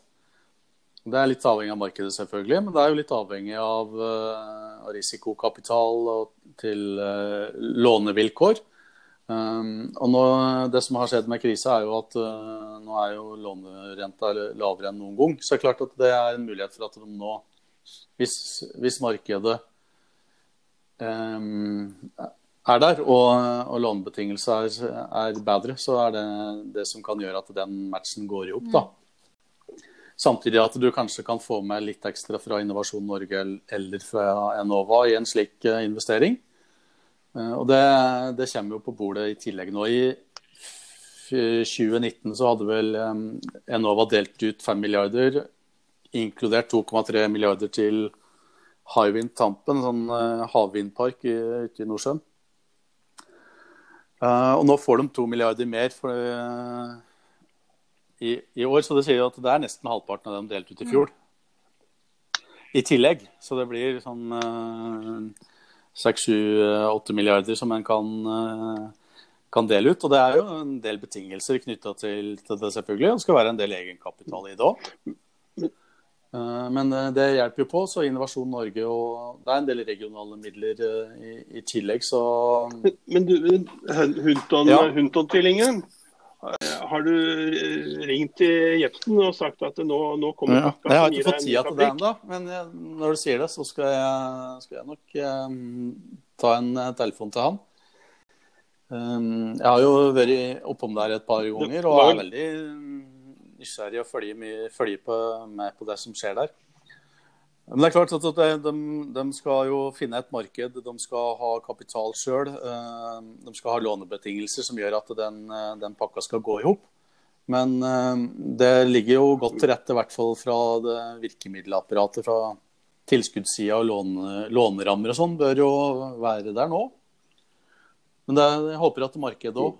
Det er litt avhengig av markedet, selvfølgelig, men det er jo litt avhengig av, eh, risikokapital og til lånevilkår. Um, og nå, Det som har skjedd med krisa, er jo at uh, nå er jo lånerenta lavere enn noen gang. Så det er klart at det er en mulighet for at de nå, hvis, hvis markedet um, er der og, og lånebetingelser er, er bedre, så er det det som kan gjøre at den matchen går i opp. da. Samtidig at du kanskje kan få med litt ekstra fra Innovasjon Norge eller fra Enova i en slik uh, investering. Eh, Og det, det kommer jo på bordet i tillegg nå. I 2019 så hadde vel eh, Enova delt ut 5 milliarder, inkludert 2,3 milliarder til Hywind Tampen, en sånn eh, havvindpark ute i Nordsjøen. Og nå får de 2 milliarder mer for, i, i år, så det sier jo at det er nesten halvparten av dem delt ut i fjor. I tillegg. Så det blir sånn 6-7-8 milliarder som en kan, eh, kan dele ut. Og det er jo en del betingelser knytta til, til det, selvfølgelig. Det skal være en del egenkapital i det òg. Men eh, det hjelper jo på. Så Innovasjon Norge og det er en del regionale midler eh, i, i tillegg, så Men du, Hunton- Ja. Har du eh, ringt til Jepsen og sagt at nå, nå kommer ja. pakka? Jeg har ikke fått tida til det ennå, men når du sier det, så skal jeg, skal jeg nok eh, ta en eh, telefon til han. Um, jeg har jo vært oppom der et par ganger og er veldig nysgjerrig og følger, mye, følger på, med på det som skjer der. Men det er klart at de, de skal jo finne et marked, de skal ha kapital sjøl. De skal ha lånebetingelser som gjør at den, eh, den pakka skal gå i hop. Men eh, det ligger jo godt til rette, i hvert fall fra det virkemiddelapparatet, fra tilskuddssida og låne, lånerammer og sånn, bør jo være der nå. Men det, jeg håper at markedet òg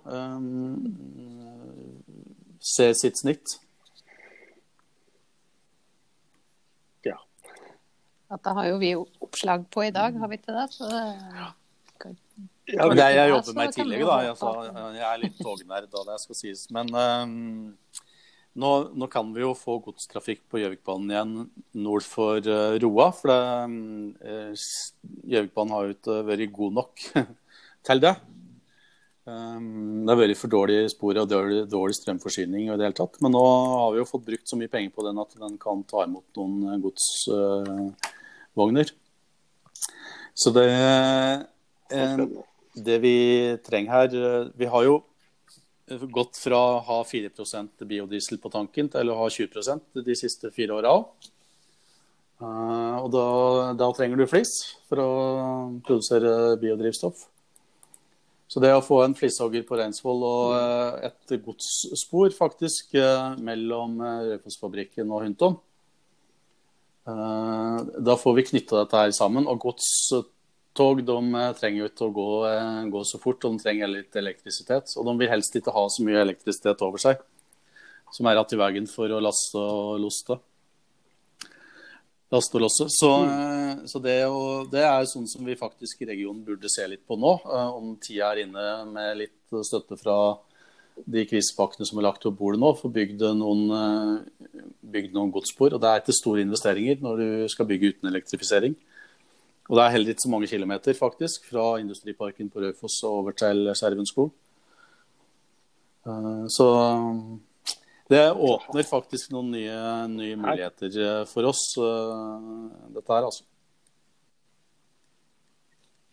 ser sitt snitt. At det har jo vi oppslag på i dag, har vi ikke det? Så det Ja, Men det jeg jobber med i tillegg, da. håpe Altså, jeg er litt tognerd, da det skal sies. Men um, nå, nå kan vi jo få godstrafikk på Gjøvikbanen igjen nord for uh, Roa. For Gjøvikbanen eh, s- Gjøvikbanen har jo ikke vært god nok til det. Um, det har vært for dårlige spor og dårlig, dårlig strømforsyning i det hele tatt. Men nå har vi jo fått brukt så mye penger på den at den kan ta imot noen godsvogner. så det eh, det vi trenger her eh, Vi har jo gått fra å ha 4% biodiesel på tanken til å ha 20% de siste fire åra òg. og da, da trenger du flis for å produsere biodrivstoff. Så det å få en flishogger på Reinsvoll og uh, et godsspor faktisk uh, mellom eh, Raufoss-fabrikken og Hunton eh, Da får vi knytta dette her sammen. Og godstog de eh, trenger jo ikke å gå, eh, gå så fort, og de trenger litt elektrisitet. Og de vil helst ikke ha så mye elektrisitet over seg som er igjen i veien for å laste og loste. Laste og losse. Så, mm. så det, og, det er sånn som vi faktisk i regionen burde se litt på nå. eh, Om tida er inne med litt støtte fra de krisepakkene som er lagt på bordet nå, bygd noen, eh, bygd noen godsspor. Og det er ikke store investeringer når du skal bygge uten elektrifisering. Og det er heller ikke så mange kilometer, faktisk, fra industriparken på Raufoss og over til Skjervenskog. Eh, Så det åpner faktisk noen nye, nye muligheter eh, for oss, eh, dette her, altså.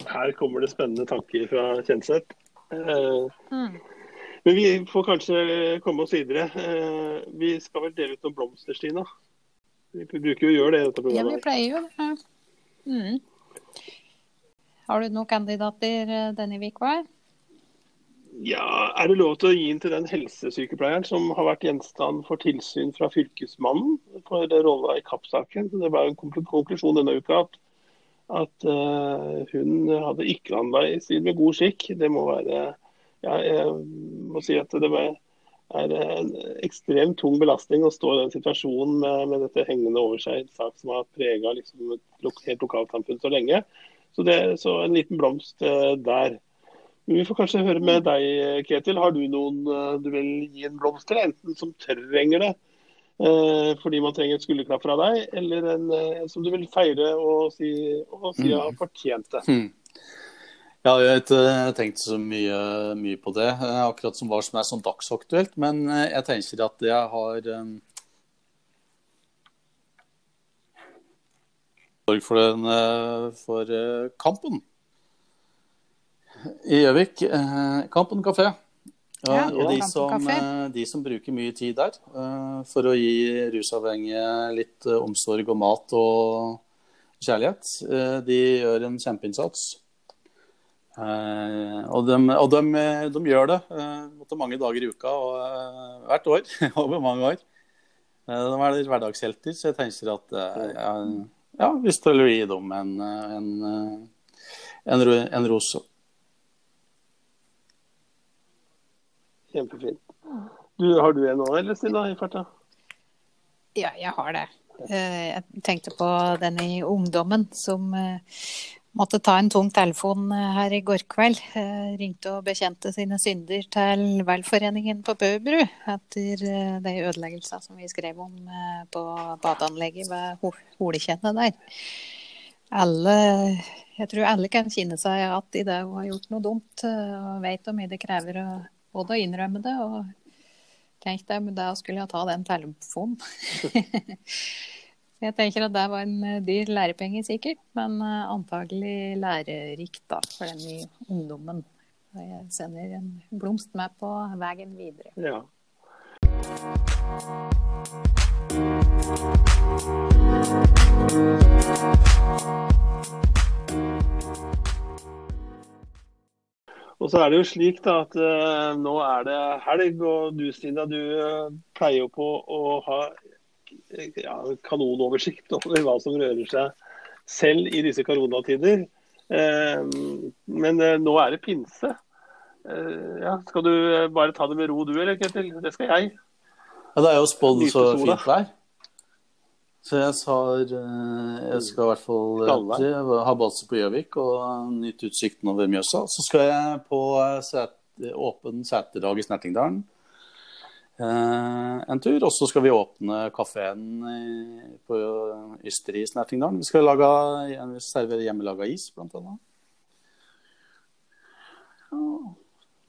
Her kommer det spennende tanker fra Kjenseth. Eh, Mm. Men vi får kanskje komme oss videre. Eh, Vi skal vel dele ut noen blomster, Stina? Vi bruker jo å gjøre det i dette Ja, vi pleier jo det. Mm. Har du noen kandidater eh, denne uka? Ja, Er det lov til å gi den til den helsesykepleieren som har vært gjenstand for tilsyn fra Fylkesmannen for rolla i Kapp-saken? Det var en konklusjon denne uka at, at uh, hun hadde ikke handla i strid med god skikk. Det må være ja, Jeg må si at det er en ekstremt tung belastning å stå i den situasjonen med, med dette hengende over seg. En sak som har prega liksom, et helt lokalsamfunn så lenge. Så, det, så en liten blomst uh, der. Vi får kanskje høre med deg, Ketil. Har du noen eh, du vil gi en blomst til? Enten som trenger det eh, fordi man trenger et skulderklapp fra deg, eller en, en, eh, som du vil feire og si, og si har fortjent det. Mm. Jeg har ikke tenkt så mye, mye, på det, akkurat som hva som er sånn dagsaktuelt. Men jeg tenker at jeg har for, den, for kampen i Gjøvik. Eh, Kampen kafé. Ja, og de som, eh, de som, bruker mye tid der eh, for å gi rusavhengige litt omsorg og mat og kjærlighet, de gjør en kjempeinnsats. Og de, og de, de gjør det måtte mange dager i uka og hvert år. Over mange år. De er hverdagshelter, så jeg tenker at ja, ja, vi skal gi dem en, en, en, en ros. Kjempefint. Du, har du en òg, eller Stina, i farta? Ja, jeg har det. Eh, jeg tenkte på den i ungdommen som eh, måtte ta en tung telefon eh, her i går kveld. Ringte og bekjente sine synder til velforeningen på Bøbru etter de ødeleggelsene som vi skrev om på badeanlegget ved Holekjennet der. Alle, jeg tror alle kan kjenne seg igjen i det hun har gjort noe dumt, og vet hvor mye det krever å både å innrømme det og tenk deg det å skulle ta den telefonen. jeg tenker at det var en eh, dyr lærepenge sikkert, men eh, antagelig lærerikt da, for den i ungdommen. Jeg sender en blomst med på veien videre. Ja. Og så er det jo slik da at uh, nå er det helg, og du Stina, du uh, pleier jo på å ha ja, kanonoversikt over hva som rører seg selv i disse koronatider. Uh, men nå er det pinse. ja, skal du bare ta det med ro du, eller Ketil? Det skal jeg. Ja, Det er jo spådd så fint vær. Så jeg, har, eh, jeg skal i hvert fall ha base på Gjøvik og nyte utsikten over Mjøsa. Så skal jeg på set, åpen seterdag i Snertingdalen eh, en tur. Og så skal vi åpne kafeen på Ysteri i Snertingdalen. Vi skal lage, servere hjemmelaga is, blant annet.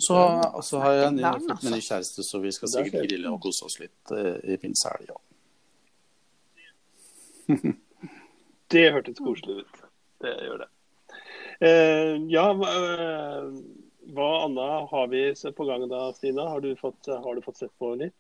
Så, så har jeg fått med ny altså. kjæreste, så vi skal sikkert grille og kose oss litt eh, i pinsehelga. Ja. det hørtes koselig ut. Det gjør det. Eh, ja, eh, hva annet har vi på gang da, Stina? Har du fått, har du fått sett på litt?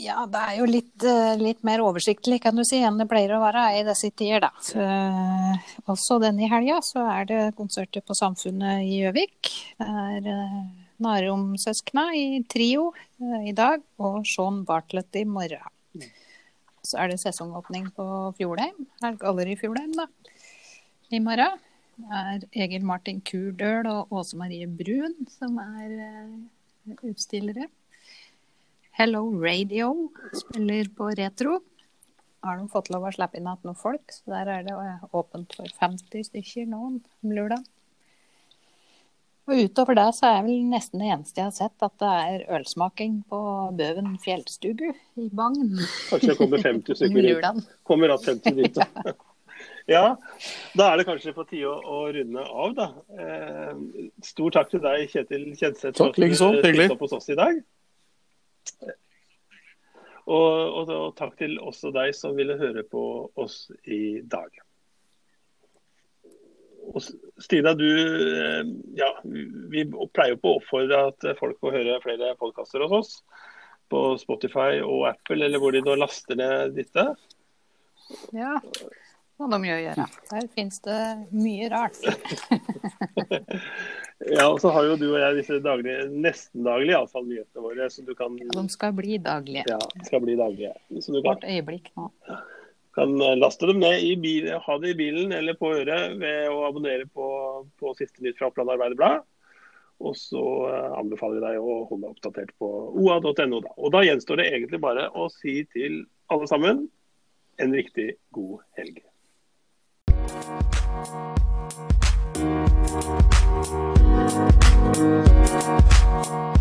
Ja, det er jo litt, eh, litt, mer oversiktlig kan du si, enn det pleier å være i disse tider. da. Så, eh, også denne helga så er det konserter på Samfunnet i Gjøvik. Det er uh, Narum-søskna i trio i dag, og Sean Bartlett i morgen. Så er det sesongåpning på Fjordheim, Galleri Fjordheim, da. I morgen er Egil Martin Kurdøl og Åse Marie Brun som er uh, utstillere. Hello Radio spiller på Retro. Har de fått lov å slippe inn igjen noen folk, så der er det eh, åpent for 50 stykker nå om lørdag. Og utover det så er vel nesten det eneste jeg har sett, at det er ølsmaking på Bøven fjellstugu i Bagn. Kanskje det kommer 50 stykker dit. Kommer at 50 dit. ja, da er det kanskje på tide å, å runde av, da. Eh, stor takk til deg, Kjetil Kjenseth, for at du stilte opp hos oss i dag. Og, og, og takk til også deg som ville høre på oss i dag. Og Stina, du, eh, ja, vi pleier jo på å oppfordre at folk må høre flere podkaster hos oss. På Spotify og Apple, eller hvor de nå laster ned dette. Ja. Må de å gjøre. Der finnes det mye rart. Ja, og så har jo du og jeg disse daglige, nesten daglige iallfall nyhetene våre. Så du kan De skal bli daglige. Ja, skal bli daglige. Så du kan, Hvert øyeblikk nå. kan laste dem ned i bil, ha det i bilen eller på øret ved å abonnere på, på Siste nytt fra Oppland Arbeiderblad. Og så eh, anbefaler vi deg å holde deg oppdatert på oa.no. Da. Og da gjenstår det egentlig bare å si til alle sammen en riktig god helg. Thank you.